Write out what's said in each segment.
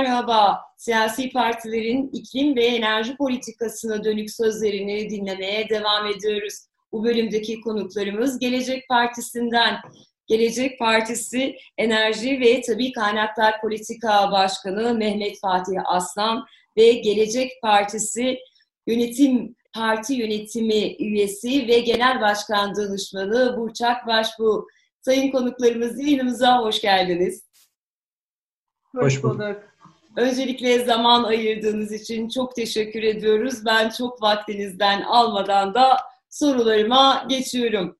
Merhaba. Siyasi partilerin iklim ve enerji politikasına dönük sözlerini dinlemeye devam ediyoruz. Bu bölümdeki konuklarımız Gelecek Partisi'nden. Gelecek Partisi Enerji ve Tabi Kaynaklar Politika Başkanı Mehmet Fatih Aslan ve Gelecek Partisi Yönetim Parti Yönetimi Üyesi ve Genel Başkan Danışmanı Burçak Başbu. Sayın konuklarımız yayınımıza hoş geldiniz. Hoş bulduk. Öncelikle zaman ayırdığınız için çok teşekkür ediyoruz. Ben çok vaktinizden almadan da sorularıma geçiyorum.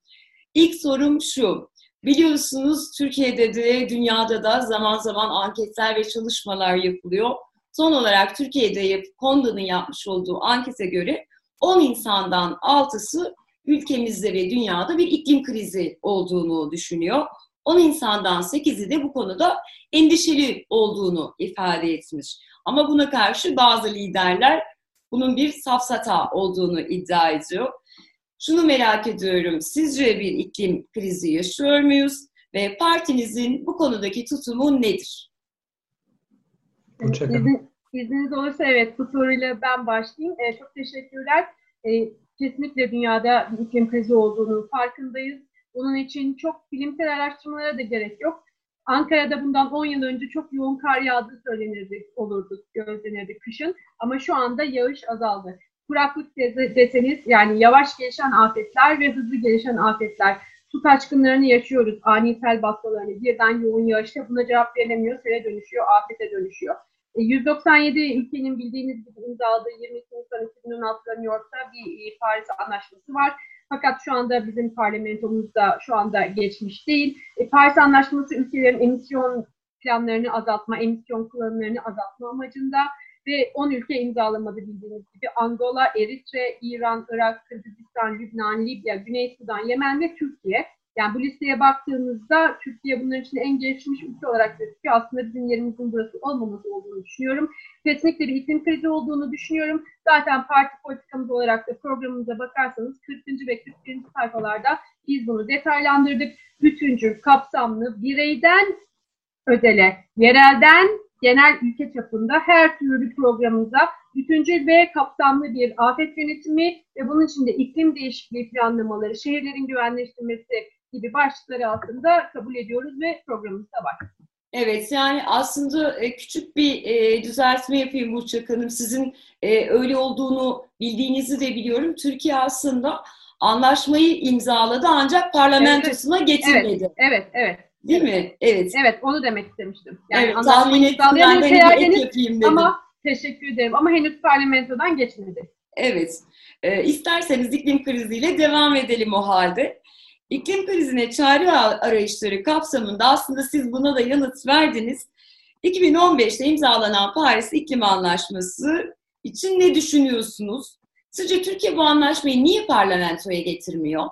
İlk sorum şu. Biliyorsunuz Türkiye'de de dünyada da zaman zaman anketler ve çalışmalar yapılıyor. Son olarak Türkiye'de Konda'nın yapmış olduğu ankete göre 10 insandan 6'sı ülkemizde ve dünyada bir iklim krizi olduğunu düşünüyor. 10 insandan 8'i de bu konuda endişeli olduğunu ifade etmiş. Ama buna karşı bazı liderler bunun bir safsata olduğunu iddia ediyor. Şunu merak ediyorum, sizce bir iklim krizi yaşıyor muyuz ve partinizin bu konudaki tutumu nedir? İzin, izniniz olursa evet bu soruyla ben başlayayım. Ee, çok teşekkürler. Ee, kesinlikle dünyada bir iklim krizi olduğunu farkındayız. Bunun için çok bilimsel araştırmalara da gerek yok. Ankara'da bundan 10 yıl önce çok yoğun kar yağdığı söylenirdi, olurdu, gözlenirdi kışın. Ama şu anda yağış azaldı. Kuraklık deseniz yani yavaş gelişen afetler ve hızlı gelişen afetler. Su taşkınlarını yaşıyoruz, ani sel basmalarını, birden yoğun yağışta buna cevap verilemiyor, sele dönüşüyor, afete dönüşüyor. 197 e, ülkenin bildiğiniz gibi imzaladığı 22 Nisan 2016'da New York'ta bir e, Paris Anlaşması var. Fakat şu anda bizim parlamentomuzda şu anda geçmiş değil. E, Paris Anlaşması ülkelerin emisyon planlarını azaltma, emisyon kullanımlarını azaltma amacında ve 10 ülke imzalamadı bildiğiniz gibi. Angola, Eritre, İran, Irak, Kırgızistan, Lübnan, Libya, Güney Sudan, Yemen ve Türkiye. Yani bu listeye baktığımızda Türkiye bunların içinde en gelişmiş ülke olarak gözüküyor. Aslında bizim yerimizin burası olmaması olduğunu düşünüyorum. Kesinlikle bir iklim krizi olduğunu düşünüyorum. Zaten parti politikamız olarak da programımıza bakarsanız 40. ve 41. sayfalarda biz bunu detaylandırdık. Bütüncül, kapsamlı, bireyden özele, yerelden genel ülke çapında her türlü programımıza bütüncül ve kapsamlı bir afet yönetimi ve bunun içinde iklim değişikliği planlamaları, şehirlerin güvenleştirmesi, gibi başlıkları altında kabul ediyoruz ve programımızda var. Evet yani aslında e, küçük bir e, düzeltme yapayım Burçak Hanım. Sizin e, öyle olduğunu bildiğinizi de biliyorum. Türkiye aslında anlaşmayı imzaladı ancak parlamentosuna evet, getirmedi. Evet, evet, evet. Değil evet. mi? Evet. Evet, onu demek istemiştim. Yani evet, tahmin ettim. Ben de yapayım dedim. Ama teşekkür ederim. Ama henüz parlamentodan geçmedi. Evet. E, isterseniz iklim kriziyle devam edelim o halde. İklim krizine çare arayışları kapsamında aslında siz buna da yanıt verdiniz. 2015'te imzalanan Paris İklim Anlaşması için ne düşünüyorsunuz? Sizce Türkiye bu anlaşmayı niye parlamentoya getirmiyor?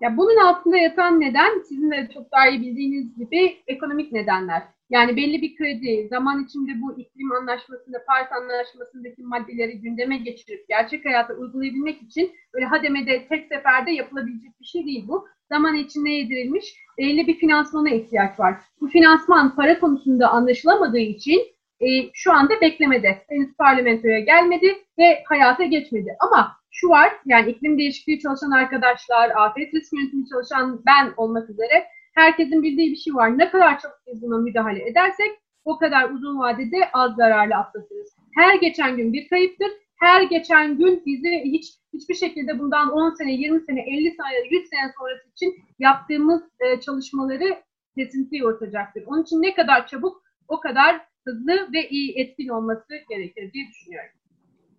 Ya bunun altında yatan neden sizin de çok daha iyi bildiğiniz gibi ekonomik nedenler. Yani belli bir kredi, zaman içinde bu iklim anlaşmasında, Paris anlaşmasındaki maddeleri gündeme geçirip gerçek hayata uygulayabilmek için böyle hademede tek seferde yapılabilecek bir şey değil bu. Zaman içinde yedirilmiş belli bir finansmana ihtiyaç var. Bu finansman para konusunda anlaşılamadığı için e, şu anda beklemede. Henüz parlamentoya gelmedi ve hayata geçmedi. Ama şu var, yani iklim değişikliği çalışan arkadaşlar, afet risk yönetimi çalışan ben olmak üzere herkesin bildiği bir şey var. Ne kadar çok biz buna müdahale edersek o kadar uzun vadede az zararlı atlatırız. Her geçen gün bir kayıptır. Her geçen gün bizi hiç hiçbir şekilde bundan 10 sene, 20 sene, 50 sene, 100 sene sonrası için yaptığımız e, çalışmaları kesinlikle yortacaktır. Onun için ne kadar çabuk o kadar hızlı ve iyi etkin olması gerekir diye düşünüyorum.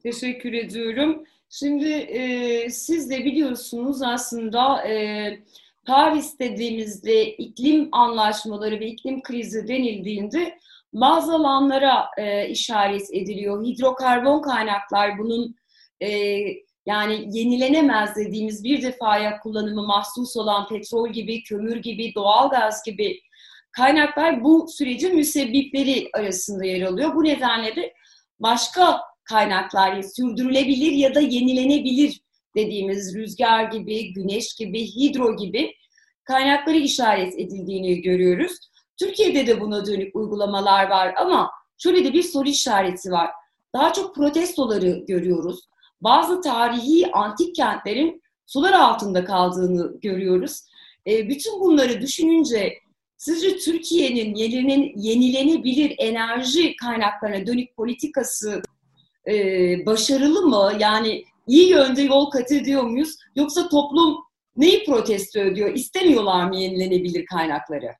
Teşekkür ediyorum. Şimdi e, siz de biliyorsunuz aslında e, Paris dediğimizde iklim anlaşmaları ve iklim krizi denildiğinde bazı alanlara e, işaret ediliyor. Hidrokarbon kaynaklar bunun e, yani yenilenemez dediğimiz bir defaya kullanımı mahsus olan petrol gibi, kömür gibi, doğalgaz gibi kaynaklar bu sürecin müsebbipleri arasında yer alıyor. Bu nedenle de başka kaynaklar sürdürülebilir ya da yenilenebilir dediğimiz rüzgar gibi, güneş gibi, hidro gibi kaynakları işaret edildiğini görüyoruz. Türkiye'de de buna dönük uygulamalar var ama şöyle de bir soru işareti var. Daha çok protestoları görüyoruz. Bazı tarihi antik kentlerin sular altında kaldığını görüyoruz. E, bütün bunları düşününce sizce Türkiye'nin yenilenebilir enerji kaynaklarına dönük politikası e, başarılı mı? Yani iyi yönde yol kat ediyor muyuz? Yoksa toplum neyi protesto ediyor? İstemiyorlar mı yenilenebilir kaynakları?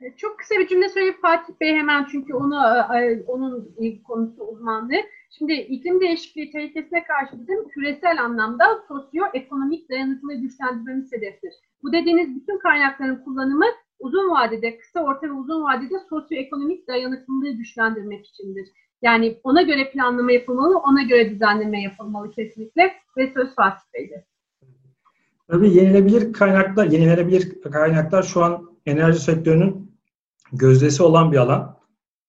E, çok kısa bir cümle söyleyip Fatih Bey hemen çünkü onu e, onun konusu uzmanlığı. Şimdi iklim değişikliği tehlikesine karşı bizim küresel anlamda sosyoekonomik dayanıklılığı güçlendirmemiz hedeftir. Bu dediğiniz bütün kaynakların kullanımı uzun vadede, kısa, orta ve uzun vadede sosyoekonomik dayanıklılığı güçlendirmek içindir. Yani ona göre planlama yapılmalı, ona göre düzenleme yapılmalı kesinlikle ve söz Fatih Bey'de. Tabii yenilebilir kaynaklar, yenilenebilir kaynaklar şu an enerji sektörünün gözdesi olan bir alan.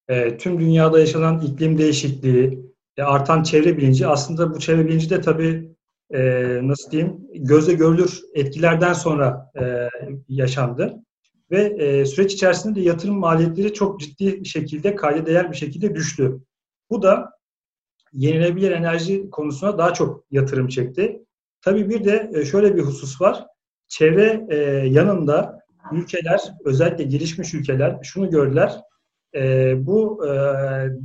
E, tüm dünyada yaşanan iklim değişikliği, e, artan çevre bilinci aslında bu çevre bilinci de tabii e, nasıl diyeyim gözle görülür etkilerden sonra e, yaşandı. Ve e, süreç içerisinde de yatırım maliyetleri çok ciddi şekilde kayda değer bir şekilde düştü. Bu da yenilenebilir enerji konusuna daha çok yatırım çekti. Tabii bir de e, şöyle bir husus var. Çevre e, yanında ülkeler, özellikle gelişmiş ülkeler şunu gördüler. E, bu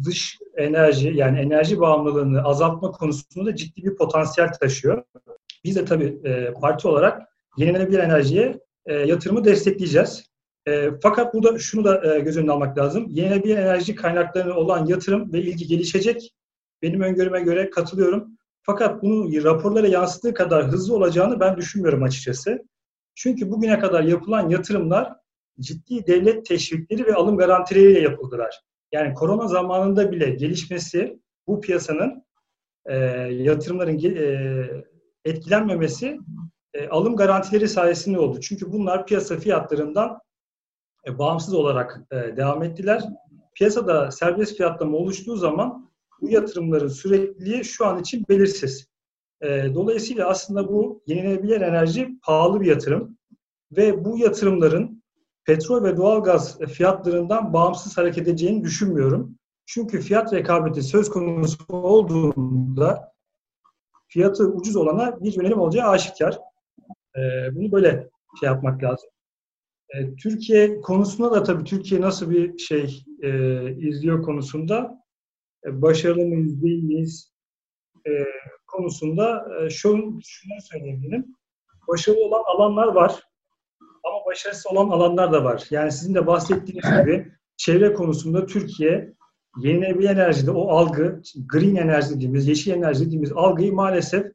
dış enerji yani enerji bağımlılığını azaltma konusunda ciddi bir potansiyel taşıyor. Biz de tabii parti olarak yenilenebilir enerjiye yatırımı destekleyeceğiz. E, fakat burada şunu da e, göz önüne almak lazım. Yenilenebilir enerji kaynaklarına olan yatırım ve ilgi gelişecek. Benim öngörüme göre katılıyorum. Fakat bunu raporlara yansıttığı kadar hızlı olacağını ben düşünmüyorum açıkçası. Çünkü bugüne kadar yapılan yatırımlar ciddi devlet teşvikleri ve alım garantileriyle yapıldılar. Yani korona zamanında bile gelişmesi bu piyasanın e, yatırımların e, etkilenmemesi e, alım garantileri sayesinde oldu. Çünkü bunlar piyasa fiyatlarından e, bağımsız olarak e, devam ettiler. Piyasada serbest fiyatlama oluştuğu zaman bu yatırımların sürekliliği şu an için belirsiz. E, dolayısıyla aslında bu yenilenebilir enerji pahalı bir yatırım ve bu yatırımların petrol ve doğalgaz fiyatlarından bağımsız hareket edeceğini düşünmüyorum. Çünkü fiyat rekabeti söz konusu olduğunda fiyatı ucuz olana bir yönelim olacağı aşikar. Bunu böyle şey yapmak lazım. E, Türkiye konusunda da tabii Türkiye nasıl bir şey e, izliyor konusunda e, başarılı mıyız değil miyiz e, konusunda e, şunu, şunu söyleyebilirim. Başarılı olan alanlar var ama başarısız olan alanlar da var. Yani sizin de bahsettiğiniz gibi çevre konusunda Türkiye yenilenebilir enerjide o algı, green enerji dediğimiz, yeşil enerji dediğimiz algıyı maalesef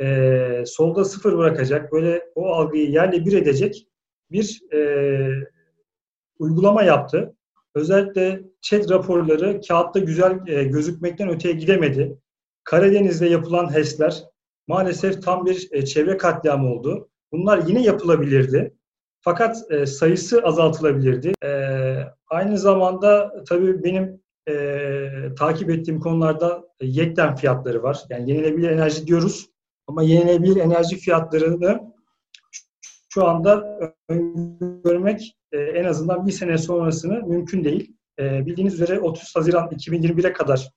e, solda sıfır bırakacak, böyle o algıyı yerle bir edecek bir e, uygulama yaptı. Özellikle chat raporları kağıtta güzel e, gözükmekten öteye gidemedi. Karadeniz'de yapılan HES'ler maalesef tam bir e, çevre katliamı oldu. Bunlar yine yapılabilirdi. Fakat e, sayısı azaltılabilirdi. E, aynı zamanda tabii benim e, takip ettiğim konularda yekten fiyatları var. Yani yenilebilir enerji diyoruz ama yenilebilir enerji fiyatlarını şu anda görmek e, en azından bir sene sonrasını mümkün değil. E, bildiğiniz üzere 30 Haziran 2021'e kadar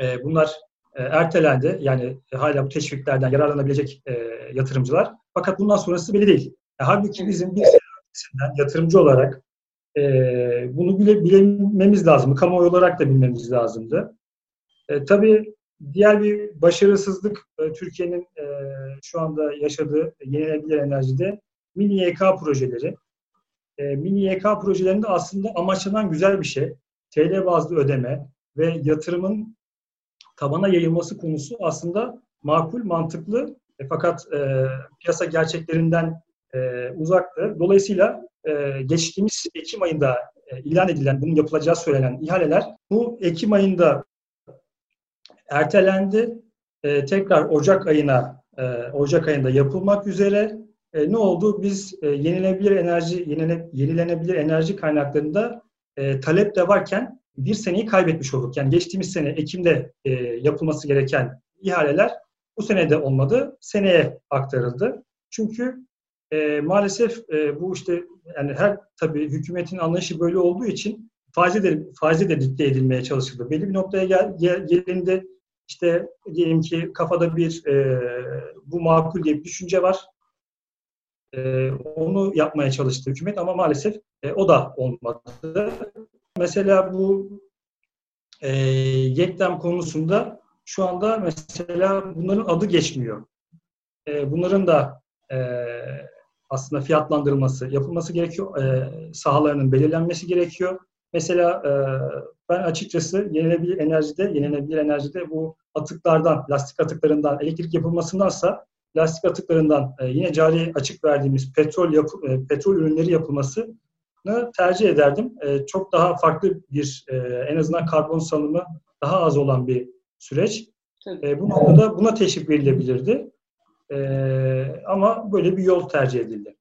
e, bunlar ertelendi. Yani hala bu teşviklerden yararlanabilecek yatırımcılar. Fakat bundan sonrası belli değil. halbuki bizim bir sene öncesinden yatırımcı olarak bunu bile bilmemiz lazım. Kamuoyu olarak da bilmemiz lazımdı. tabii diğer bir başarısızlık Türkiye'nin şu anda yaşadığı yenilenebilir enerjide mini YK projeleri. E, mini YK projelerinde aslında amaçlanan güzel bir şey. TL bazlı ödeme ve yatırımın tabana yayılması konusu aslında makul, mantıklı e, fakat e, piyasa gerçeklerinden e, uzaktı. Dolayısıyla e, geçtiğimiz Ekim ayında e, ilan edilen, bunun yapılacağı söylenen ihaleler bu Ekim ayında ertelendi. E, tekrar Ocak ayına e, Ocak ayında yapılmak üzere e, ne oldu? Biz e, yenilenebilir enerji yenile, yenilenebilir enerji kaynaklarında e, talep de varken bir seneyi kaybetmiş olduk. Yani geçtiğimiz sene Ekim'de e, yapılması gereken ihaleler bu sene de olmadı. Seneye aktarıldı. Çünkü e, maalesef e, bu işte yani her tabii hükümetin anlayışı böyle olduğu için faize de, faize de dikte edilmeye çalışıldı. Belli bir noktaya gel, gel, gelindi işte diyelim ki kafada bir e, bu makul diye bir düşünce var. E, onu yapmaya çalıştı hükümet ama maalesef e, o da olmadı. Mesela bu e, Yekdem konusunda şu anda mesela bunların adı geçmiyor. E, bunların da e, aslında fiyatlandırılması, yapılması gerekiyor. E, sahalarının belirlenmesi gerekiyor. Mesela e, ben açıkçası yenilenebilir enerjide, yenilenebilir enerjide bu atıklardan, lastik atıklarından elektrik yapılmasındansa lastik atıklarından e, yine cari açık verdiğimiz petrol yapı, e, petrol ürünleri yapılmasını tercih ederdim. E, çok daha farklı bir e, en azından karbon salımı daha az olan bir süreç. E, bu noktada buna teşvik verilebilirdi. E, ama böyle bir yol tercih edildi.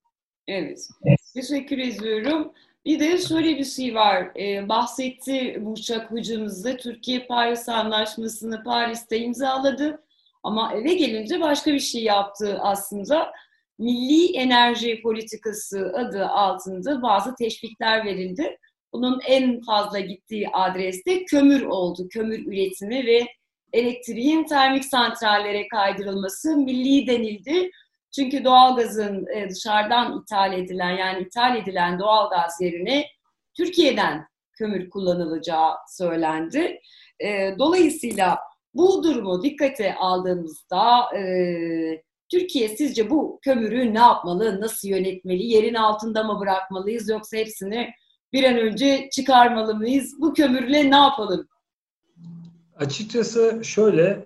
Evet. Teşekkür ediyorum. Bir de şöyle bir şey var. Ee, bahsetti Burçak hocamız da Türkiye Paris Anlaşması'nı Paris'te imzaladı. Ama eve gelince başka bir şey yaptı aslında. Milli Enerji Politikası adı altında bazı teşvikler verildi. Bunun en fazla gittiği adreste kömür oldu. Kömür üretimi ve elektriğin termik santrallere kaydırılması milli denildi. Çünkü doğalgazın e, dışarıdan ithal edilen yani ithal edilen doğalgaz yerine Türkiye'den kömür kullanılacağı söylendi. E, dolayısıyla bu durumu dikkate aldığımızda e, Türkiye sizce bu kömürü ne yapmalı, nasıl yönetmeli, yerin altında mı bırakmalıyız yoksa hepsini bir an önce çıkarmalı mıyız? Bu kömürle ne yapalım? Açıkçası şöyle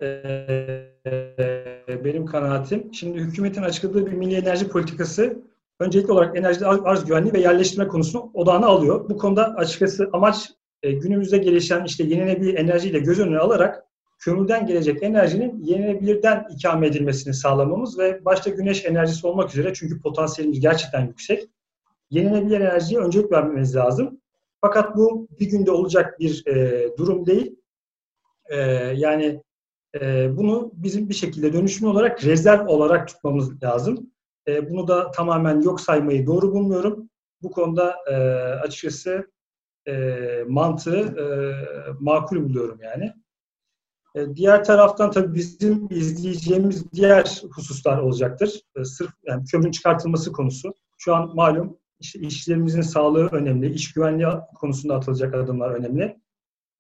e, benim kanaatim. Şimdi hükümetin açıkladığı bir milli enerji politikası öncelikli olarak enerji arz güvenliği ve yerleştirme konusunu odağına alıyor. Bu konuda açıkçası amaç e, günümüzde gelişen işte yenilenebilir enerjiyle göz önüne alarak kömürden gelecek enerjinin yenilebilirden ikame edilmesini sağlamamız ve başta güneş enerjisi olmak üzere çünkü potansiyelimiz gerçekten yüksek. Yenilenebilir enerjiye öncelik vermemiz lazım. Fakat bu bir günde olacak bir e, durum değil. E, yani e, bunu bizim bir şekilde dönüşümlü olarak rezerv olarak tutmamız lazım. E, bunu da tamamen yok saymayı doğru bulmuyorum. Bu konuda e, açıkçası e, mantığı e, makul buluyorum yani. E, diğer taraftan tabii bizim izleyeceğimiz diğer hususlar olacaktır. E, sırf yani kömürün çıkartılması konusu. Şu an malum işçilerimizin sağlığı önemli, iş güvenliği konusunda atılacak adımlar önemli.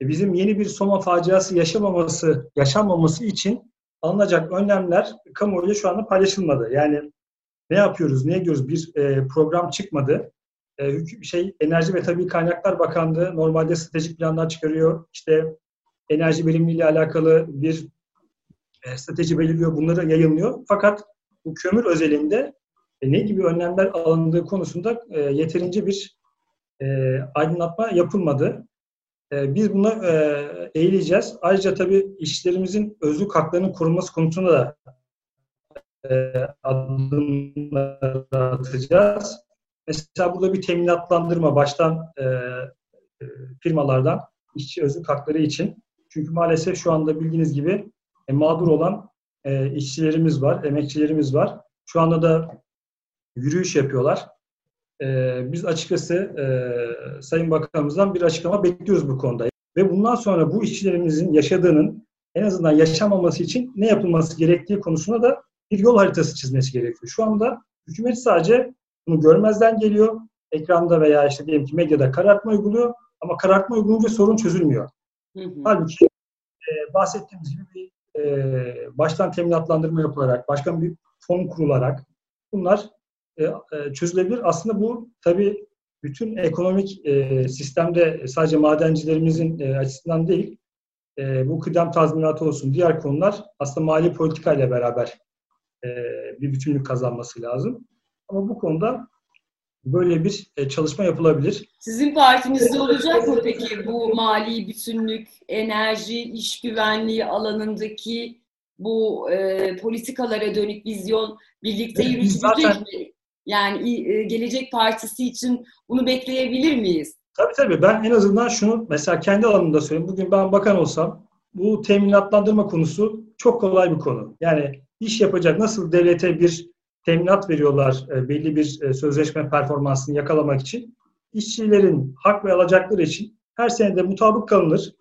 E, bizim yeni bir Soma faciası yaşamaması, yaşanmaması için alınacak önlemler kamuoyuyla şu anda paylaşılmadı. Yani ne yapıyoruz, ne ediyoruz bir program çıkmadı. E, şey Enerji ve Tabii Kaynaklar Bakanlığı normalde stratejik planlar çıkarıyor. İşte enerji verimliliği alakalı bir e, strateji belirliyor, bunları yayınlıyor. Fakat bu kömür özelinde e, ne gibi önlemler alındığı konusunda e, yeterince bir e, aydınlatma yapılmadı. E, biz buna e, eğileceğiz. Ayrıca tabii işlerimizin özlük haklarının korunması konusunda da e, adımlar atacağız. Mesela burada bir teminatlandırma baştan e, e, firmalardan işçi özlük hakları için. Çünkü maalesef şu anda bildiğiniz gibi e, mağdur olan e, işçilerimiz var, emekçilerimiz var. Şu anda da yürüyüş yapıyorlar. E, biz açıkçası e, Sayın Bakanımızdan bir açıklama bekliyoruz bu konuda. Ve bundan sonra bu işçilerimizin yaşadığının en azından yaşamaması için ne yapılması gerektiği konusunda da bir yol haritası çizmesi gerekiyor. Şu anda hükümet sadece bunu görmezden geliyor. Ekranda veya işte diyelim ki medyada karartma uyguluyor. Ama karartma uygulayınca sorun çözülmüyor. Hı hı. Halbuki e, bahsettiğimiz gibi bir e, baştan teminatlandırma yapılarak, başkan bir fon kurularak bunlar e, e, çözülebilir. Aslında bu tabii bütün ekonomik e, sistemde sadece madencilerimizin e, açısından değil, e, bu kıdem tazminatı olsun, diğer konular aslında mali politika ile beraber e, bir bütünlük kazanması lazım. Ama bu konuda böyle bir e, çalışma yapılabilir. Sizin partinizde olacak mı peki bu mali bütünlük, enerji, iş güvenliği alanındaki bu e, politikalara dönük vizyon birlikte evet, yürütülecek zaten... mi? Yani e, Gelecek Partisi için bunu bekleyebilir miyiz? Tabii tabii. Ben en azından şunu mesela kendi alanımda söyleyeyim. Bugün ben bakan olsam bu teminatlandırma konusu çok kolay bir konu. Yani iş yapacak nasıl devlete bir teminat veriyorlar e, belli bir e, sözleşme performansını yakalamak için. İşçilerin hak ve alacakları için her senede mutabık kalınır.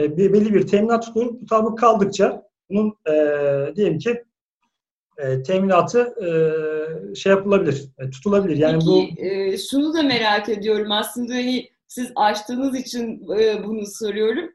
E, belli bir teminat tutulur. Mutabık kaldıkça bunun e, diyelim ki e, teminatı e, şey yapılabilir, e, tutulabilir. Yani Peki, bu e, şunu da merak ediyorum aslında hani siz açtığınız için e, bunu soruyorum.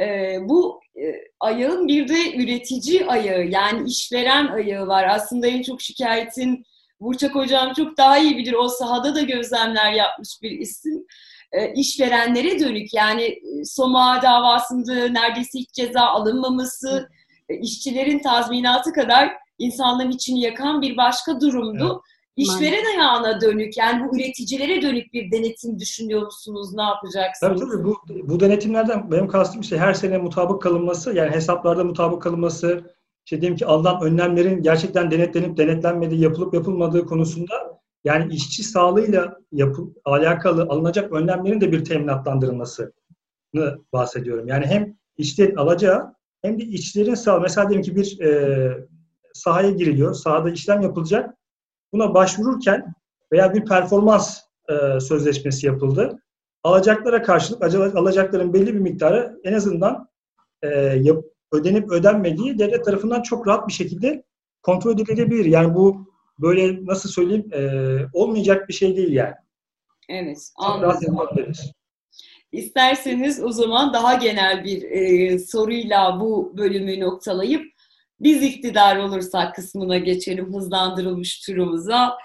E, bu e, ayağın bir de üretici ayağı yani işveren ayağı var. Aslında en çok şikayetin Burçak Hocam çok daha iyi bilir. O sahada da gözlemler yapmış bir isim. E, işverenlere dönük yani e, Soma davasında neredeyse hiç ceza alınmaması, e, işçilerin tazminatı kadar insanların içini yakan bir başka durumdu. Evet. İşveren ayağına dönük yani bu üreticilere dönük bir denetim düşünüyor musunuz? Ne yapacaksınız? Tabii tabii bu, bu denetimlerden benim kastım işte her sene mutabık kalınması yani hesaplarda mutabık kalınması işte diyelim ki alınan önlemlerin gerçekten denetlenip denetlenmediği yapılıp yapılmadığı konusunda yani işçi sağlığıyla yapı, alakalı alınacak önlemlerin de bir teminatlandırılmasını bahsediyorum. Yani hem işlerin alacağı hem de işçilerin sağlığı. Mesela diyelim ki bir e, sahaya giriliyor, sahada işlem yapılacak buna başvururken veya bir performans e, sözleşmesi yapıldı. Alacaklara karşılık alacakların belli bir miktarı en azından e, yap, ödenip ödenmediği devlet tarafından çok rahat bir şekilde kontrol edilebilir. Yani bu böyle nasıl söyleyeyim e, olmayacak bir şey değil yani. Evet, anladım. İsterseniz o zaman daha genel bir e, soruyla bu bölümü noktalayıp biz iktidar olursak kısmına geçelim hızlandırılmış turumuza.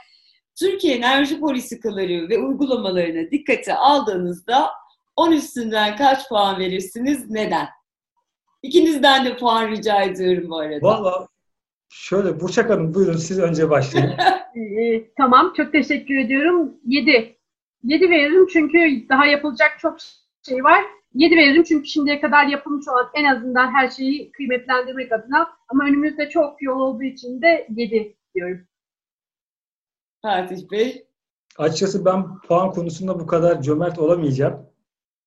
Türkiye enerji politikaları ve uygulamalarına dikkate aldığınızda 10 üstünden kaç puan verirsiniz? Neden? İkinizden de puan rica ediyorum bu arada. Valla şöyle Burçak Hanım buyurun siz önce başlayın. ee, tamam çok teşekkür ediyorum. 7. 7 veririm çünkü daha yapılacak çok şey var. 7 veririm çünkü şimdiye kadar yapılmış olan en azından her şeyi kıymetlendirmek adına ama önümüzde çok yol olduğu için de 7 diyorum. Fatih Bey? Açıkçası ben puan konusunda bu kadar cömert olamayacağım.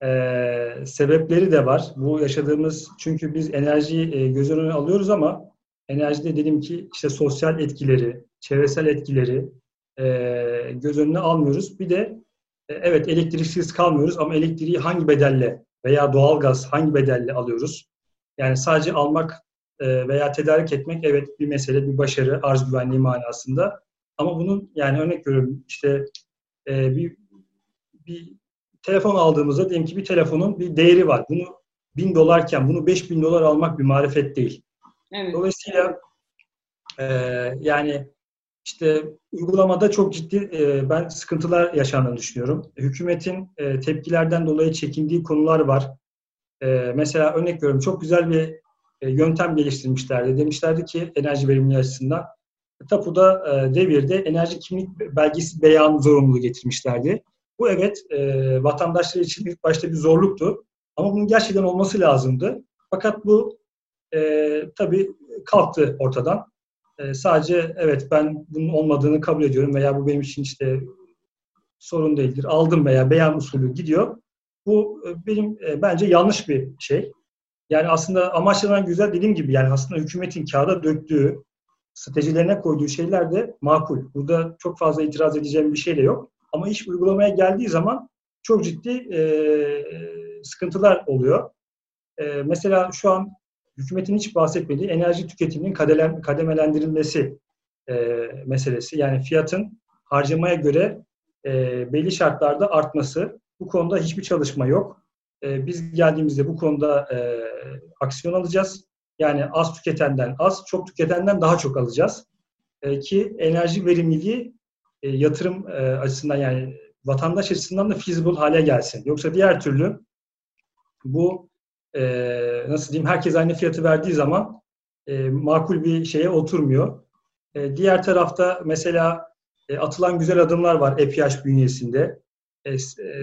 Ee, sebepleri de var. Bu yaşadığımız çünkü biz enerjiyi e, göz önüne alıyoruz ama enerjide dedim ki işte sosyal etkileri, çevresel etkileri e, göz önüne almıyoruz. Bir de e, evet elektriksiz kalmıyoruz ama elektriği hangi bedelle veya doğalgaz hangi bedelle alıyoruz? Yani sadece almak e, veya tedarik etmek evet bir mesele, bir başarı, arz güvenliği manasında. Ama bunun yani örnek veriyorum işte e, bir, bir telefon aldığımızda diyelim ki bir telefonun bir değeri var. Bunu bin dolarken bunu beş bin dolar almak bir marifet değil. Evet. Dolayısıyla e, yani işte uygulamada çok ciddi e, ben sıkıntılar yaşandığını düşünüyorum. Hükümetin e, tepkilerden dolayı çekindiği konular var. E, mesela örnek veriyorum çok güzel bir e, yöntem geliştirmişlerdi. Demişlerdi ki enerji verimliliği açısından tapuda e, devirde enerji kimlik belgesi beyan zorunluluğu getirmişlerdi. Bu evet e, vatandaşlar için ilk başta bir zorluktu. Ama bunun gerçekten olması lazımdı. Fakat bu e, tabii kalktı ortadan. E, sadece evet ben bunun olmadığını kabul ediyorum veya bu benim için işte sorun değildir. Aldım veya beyan usulü gidiyor. Bu e, benim e, bence yanlış bir şey. Yani aslında amaçlanan güzel dediğim gibi yani aslında hükümetin kağıda döktüğü, stratejilerine koyduğu şeyler de makul. Burada çok fazla itiraz edeceğim bir şey de yok. Ama iş uygulamaya geldiği zaman çok ciddi e, sıkıntılar oluyor. E, mesela şu an hükümetin hiç bahsetmediği enerji tüketiminin kademelendirilmesi e, meselesi. Yani fiyatın harcamaya göre e, belli şartlarda artması. Bu konuda hiçbir çalışma yok. E, biz geldiğimizde bu konuda e, aksiyon alacağız. Yani az tüketenden az, çok tüketenden daha çok alacağız. E, ki enerji verimliliği e, yatırım e, açısından yani vatandaş açısından da feasible hale gelsin. Yoksa diğer türlü bu e, nasıl diyeyim herkes aynı fiyatı verdiği zaman e, makul bir şeye oturmuyor. E, diğer tarafta mesela e, atılan güzel adımlar var EPH bünyesinde. E, e,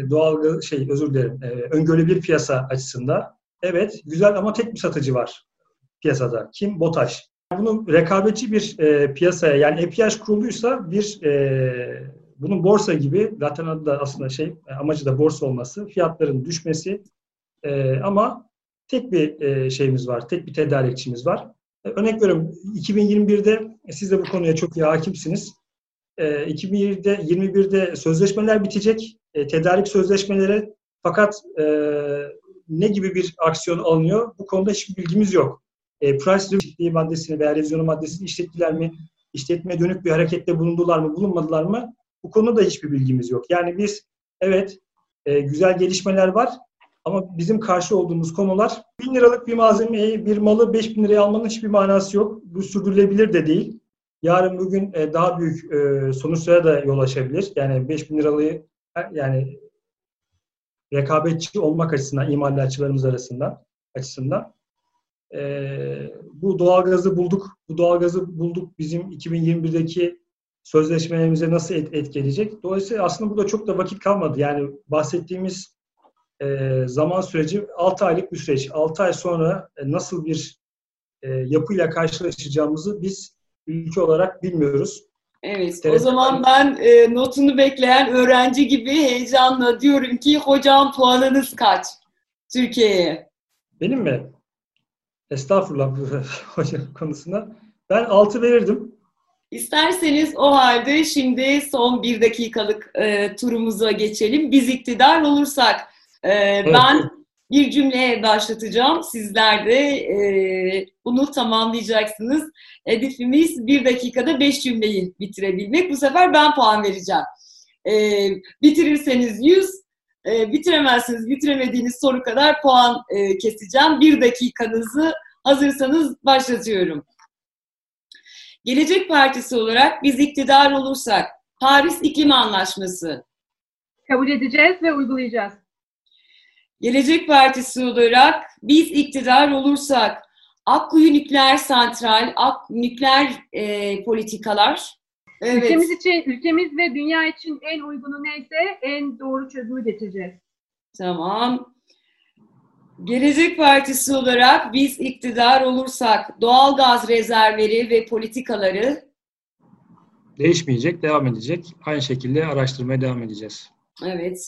doğal şey özür dilerim. E, öngörülü bir piyasa açısından. Evet güzel ama tek bir satıcı var piyasada. Kim? BOTAŞ. Bunun rekabetçi bir e, piyasaya yani EPH kurulduysa bir e, bunun borsa gibi zaten adı da aslında şey amacı da borsa olması, fiyatların düşmesi e, ama tek bir e, şeyimiz var, tek bir tedarikçimiz var. E, örnek veriyorum 2021'de e, siz de bu konuya çok iyi hakimsiniz. e, 2020'de 21'de sözleşmeler bitecek. Tedarik sözleşmeleri fakat ne gibi bir aksiyon alınıyor? Bu konuda hiçbir bilgimiz yok. Price review maddesini veya revizyonu maddesini işlettiler mi? İşletmeye dönük bir harekette bulundular mı, bulunmadılar mı? Bu konuda da hiçbir bilgimiz yok. Yani biz evet güzel gelişmeler var ama bizim karşı olduğumuz konular bin liralık bir malzemeyi, bir malı 5 bin liraya almanın hiçbir manası yok. Bu sürdürülebilir de değil. Yarın bugün e, daha büyük e, sonuçlara da yol açabilir. Yani 5 bin liralığı yani rekabetçi olmak açısından imalatçılarımız arasında açısından e, bu doğalgazı bulduk. Bu doğalgazı bulduk bizim 2021'deki sözleşmelerimize nasıl et, etkileyecek? Dolayısıyla aslında burada çok da vakit kalmadı. Yani bahsettiğimiz e, zaman süreci 6 aylık bir süreç. 6 ay sonra e, nasıl bir e, yapıyla karşılaşacağımızı biz ülke olarak bilmiyoruz. Evet, o zaman ben e, notunu bekleyen öğrenci gibi heyecanla diyorum ki hocam puanınız kaç Türkiye'ye? Benim mi? Estağfurullah hocam konusunda. Ben 6 verirdim. İsterseniz o halde şimdi son bir dakikalık e, turumuza geçelim. Biz iktidar olursak e, evet. ben bir cümleye başlatacağım. Sizler de e, bunu tamamlayacaksınız. Hedefimiz bir dakikada beş cümleyi bitirebilmek. Bu sefer ben puan vereceğim. E, bitirirseniz yüz, e, bitiremezsiniz, bitiremediğiniz soru kadar puan e, keseceğim. Bir dakikanızı hazırsanız başlatıyorum. Gelecek Partisi olarak biz iktidar olursak Paris İklim Anlaşması kabul edeceğiz ve uygulayacağız. Gelecek Partisi olarak biz iktidar olursak Akkuyu Nükleer Santral, Ak nükleer e, politikalar. Evet. Ülkemiz için, ülkemiz ve dünya için en uygunu neyse en doğru çözümü getireceğiz. Tamam. Gelecek Partisi olarak biz iktidar olursak doğal gaz rezervleri ve politikaları değişmeyecek, devam edecek. Aynı şekilde araştırmaya devam edeceğiz. Evet.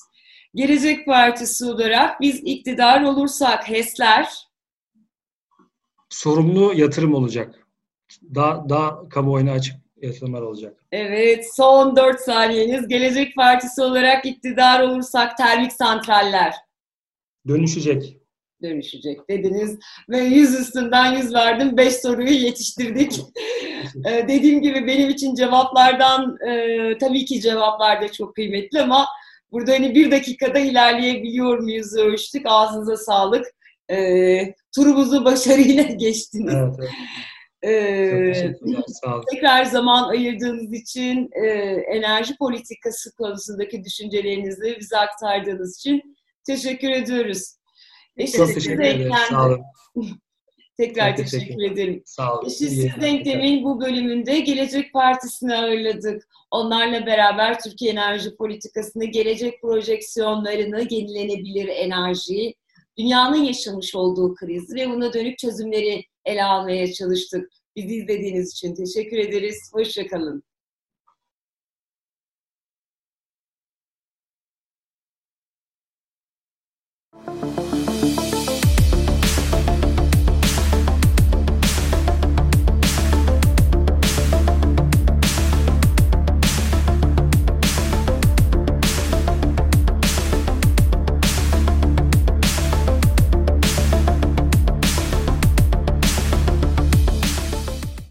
Gelecek Partisi olarak biz iktidar olursak HES'ler sorumlu yatırım olacak. Daha, daha kamuoyuna açık yatırımlar olacak. Evet, son 4 saniyeniz. Gelecek Partisi olarak iktidar olursak termik santraller. Dönüşecek. Dönüşecek dediniz. Ve yüz üstünden yüz verdim. Beş soruyu yetiştirdik. ee, dediğim gibi benim için cevaplardan e, tabii ki cevaplar da çok kıymetli ama burada hani bir dakikada ilerleyebiliyor muyuz ölçtük. Ağzınıza sağlık. Ee, turumuzu başarıyla geçtiniz. Evet, evet. Ee, tekrar zaman ayırdığınız için e, enerji politikası konusundaki düşüncelerinizi bize aktardığınız için teşekkür ediyoruz. Çok teşekkür ederim. Sağ olun. Tekrar teşekkür, teşekkür ederim. Sağ olun. Eşitsiz Denklem'in bu bölümünde Gelecek Partisi'ni ağırladık. Onlarla beraber Türkiye enerji politikasını, gelecek projeksiyonlarını, yenilenebilir enerjiyi, dünyanın yaşamış olduğu kriz ve buna dönük çözümleri ele almaya çalıştık. Bizi izlediğiniz için teşekkür ederiz. Hoşçakalın.